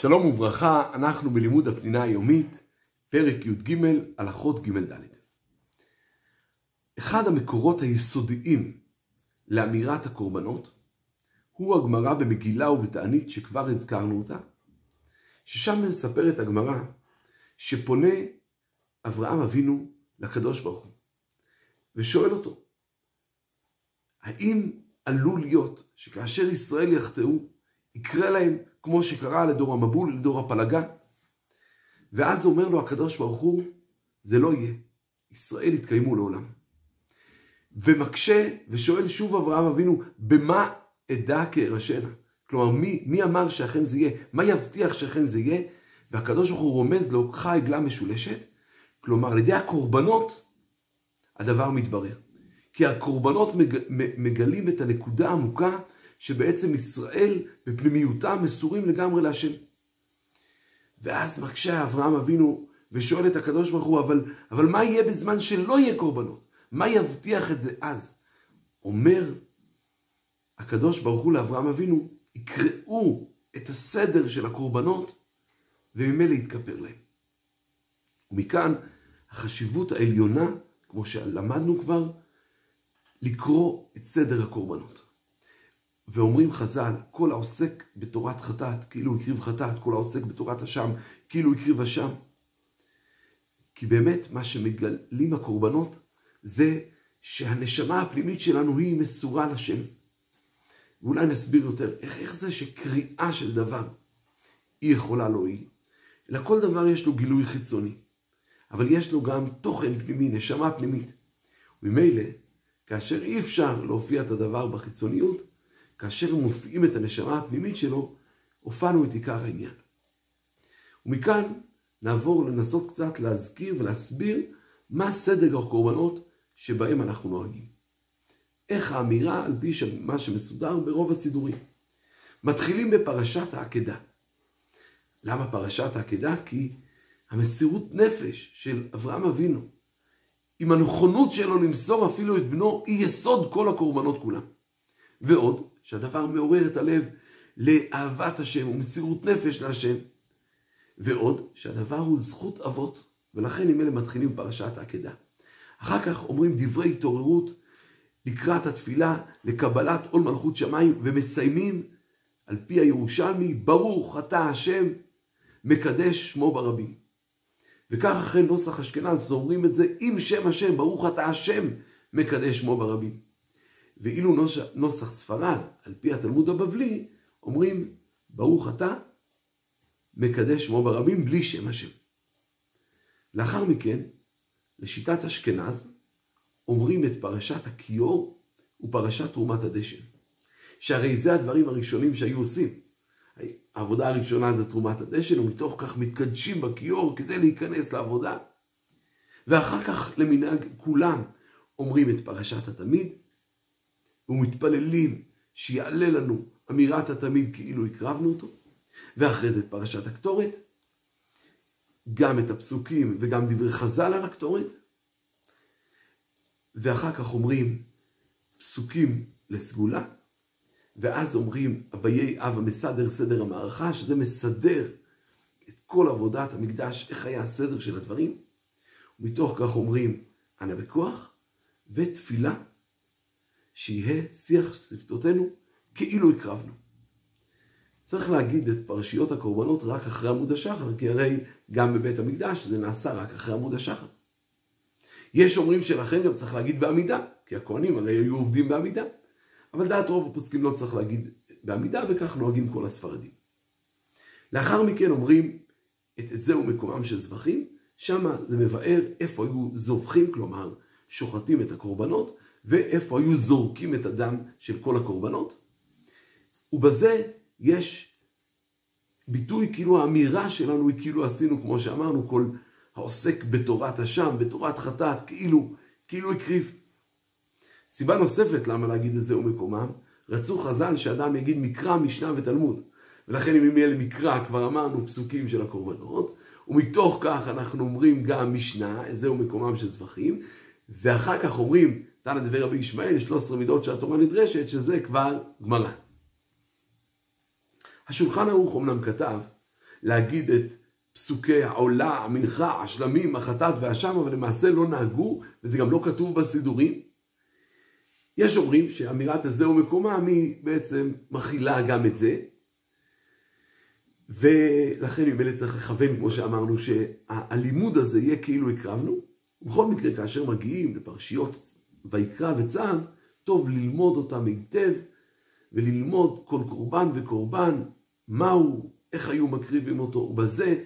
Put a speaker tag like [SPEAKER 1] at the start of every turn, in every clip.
[SPEAKER 1] שלום וברכה, אנחנו בלימוד הפנינה היומית, פרק י"ג, הלכות ג' ד'. אחד המקורות היסודיים לאמירת הקורבנות הוא הגמרא במגילה ובתענית שכבר הזכרנו אותה, ששם מספרת הגמרא שפונה אברהם אבינו לקדוש ברוך הוא ושואל אותו, האם עלול להיות שכאשר ישראל יחטאו, יקרה להם כמו שקרה לדור המבול, לדור הפלגה? ואז אומר לו הקדוש ברוך הוא, זה לא יהיה. ישראל יתקיימו לעולם. ומקשה ושואל שוב אברהם אבינו, במה אדע כארשנה? כלומר, מי, מי אמר שאכן זה יהיה? מה יבטיח שאכן זה יהיה? והקדוש ברוך הוא רומז לו, קחה עגלה משולשת. כלומר, על ידי הקורבנות, הדבר מתברר. כי הקורבנות מג, מגלים את הנקודה העמוקה שבעצם ישראל בפנימיותם מסורים לגמרי להשם. ואז מקשה אברהם אבינו ושואל את הקדוש ברוך הוא, אבל, אבל מה יהיה בזמן שלא יהיה קורבנות? מה יבטיח את זה אז? אומר הקדוש ברוך הוא לאברהם אבינו, יקראו את הסדר של הקורבנות וממילא יתכפר להם. ומכאן החשיבות העליונה, כמו שלמדנו כבר, לקרוא את סדר הקורבנות. ואומרים חז"ל, כל העוסק בתורת חטאת, כאילו הקריב חטאת, כל העוסק בתורת אשם, כאילו הקריב אשם. כי באמת מה שמגלים הקורבנות זה שהנשמה הפנימית שלנו היא מסורה לשם. ואולי נסביר יותר, איך, איך זה שקריאה של דבר היא יכולה להועיל? אלא כל דבר יש לו גילוי חיצוני, אבל יש לו גם תוכן פנימי, נשמה פנימית. וממילא, כאשר אי אפשר להופיע את הדבר בחיצוניות, כאשר הם מופיעים את הנשמה הפנימית שלו, הופענו את עיקר העניין. ומכאן נעבור לנסות קצת להזכיר ולהסביר מה סדר הקורבנות שבהם אנחנו נוהגים. איך האמירה על פי מה שמסודר ברוב הסידורים. מתחילים בפרשת העקדה. למה פרשת העקדה? כי המסירות נפש של אברהם אבינו, עם הנכונות שלו למסור אפילו את בנו, היא יסוד כל הקורבנות כולם. ועוד, שהדבר מעורר את הלב לאהבת השם ומסירות נפש להשם. ועוד, שהדבר הוא זכות אבות, ולכן עם אלה מתחילים פרשת העקדה. אחר כך אומרים דברי התעוררות לקראת התפילה לקבלת עול מלכות שמיים, ומסיימים על פי הירושלמי, ברוך אתה השם, מקדש שמו ברבים. וכך אחרי נוסח אשכנז אומרים את זה עם שם השם, ברוך אתה השם, מקדש שמו ברבים. ואילו נוסח, נוסח ספרד, על פי התלמוד הבבלי, אומרים, ברוך אתה, מקדש שמו ברבים, בלי שם השם. לאחר מכן, לשיטת אשכנז, אומרים את פרשת הכיור ופרשת תרומת הדשן. שהרי זה הדברים הראשונים שהיו עושים. העבודה הראשונה זה תרומת הדשן, ומתוך כך מתקדשים בכיור כדי להיכנס לעבודה. ואחר כך למנהג כולם אומרים את פרשת התמיד, ומתפללים שיעלה לנו אמירת התמיד כאילו הקרבנו אותו, ואחרי זה את פרשת הקטורת, גם את הפסוקים וגם דברי חז"ל על הקטורת, ואחר כך אומרים פסוקים לסגולה, ואז אומרים אביי אב המסדר סדר המערכה, שזה מסדר את כל עבודת המקדש, איך היה הסדר של הדברים, ומתוך כך אומרים אנא בכוח, ותפילה שיהיה שיח שפתותינו כאילו הקרבנו. צריך להגיד את פרשיות הקורבנות רק אחרי עמוד השחר, כי הרי גם בבית המקדש זה נעשה רק אחרי עמוד השחר. יש אומרים שלכן גם צריך להגיד בעמידה, כי הכהנים הרי היו עובדים בעמידה. אבל דעת רוב הפוסקים לא צריך להגיד בעמידה, וכך נוהגים כל הספרדים. לאחר מכן אומרים את זהו מקומם של זבחים, שם זה מבאר איפה היו זובחים, כלומר שוחטים את הקורבנות, ואיפה היו זורקים את הדם של כל הקורבנות. ובזה יש ביטוי, כאילו האמירה שלנו היא כאילו עשינו, כמו שאמרנו, כל העוסק בתורת אשם, בתורת חטאת, כאילו, כאילו הקריב. סיבה נוספת למה להגיד את זה הוא מקומם, רצו חז"ל שאדם יגיד מקרא, משנה ותלמוד. ולכן אם יהיה למקרא, כבר אמרנו פסוקים של הקורבנות, ומתוך כך אנחנו אומרים גם משנה, זהו מקומם של זבחים, ואחר כך אומרים תנא דבר רבי ישמעאל, 13 מידות שהתורה נדרשת, שזה כבר גמרא. השולחן ערוך אמנם כתב להגיד את פסוקי העולה, המנחה, השלמים, החטאת והשם, אבל למעשה לא נהגו, וזה גם לא כתוב בסידורים. יש אומרים שאמירת הזהו מקומם היא בעצם מכילה גם את זה, ולכן ממילא צריך לכוון, כמו שאמרנו, שהלימוד הזה יהיה כאילו הקרבנו. בכל מקרה, כאשר מגיעים לפרשיות ויקרא וצו, טוב ללמוד אותם היטב, וללמוד כל קורבן וקורבן, מהו, איך היו מקריבים אותו, ובזה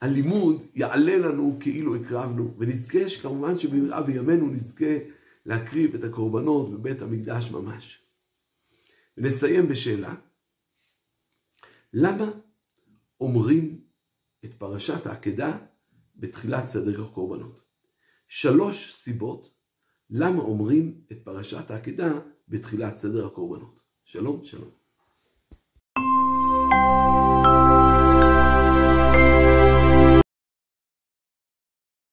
[SPEAKER 1] הלימוד יעלה לנו כאילו הקרבנו, ונזכה שכמובן שבמראה בימינו נזכה להקריב את הקורבנות בבית המקדש ממש. ונסיים בשאלה, למה אומרים את פרשת העקדה בתחילת סדר הקורבנות? שלוש סיבות למה אומרים את פרשת העקדה בתחילת סדר הקורבנות. שלום, שלום.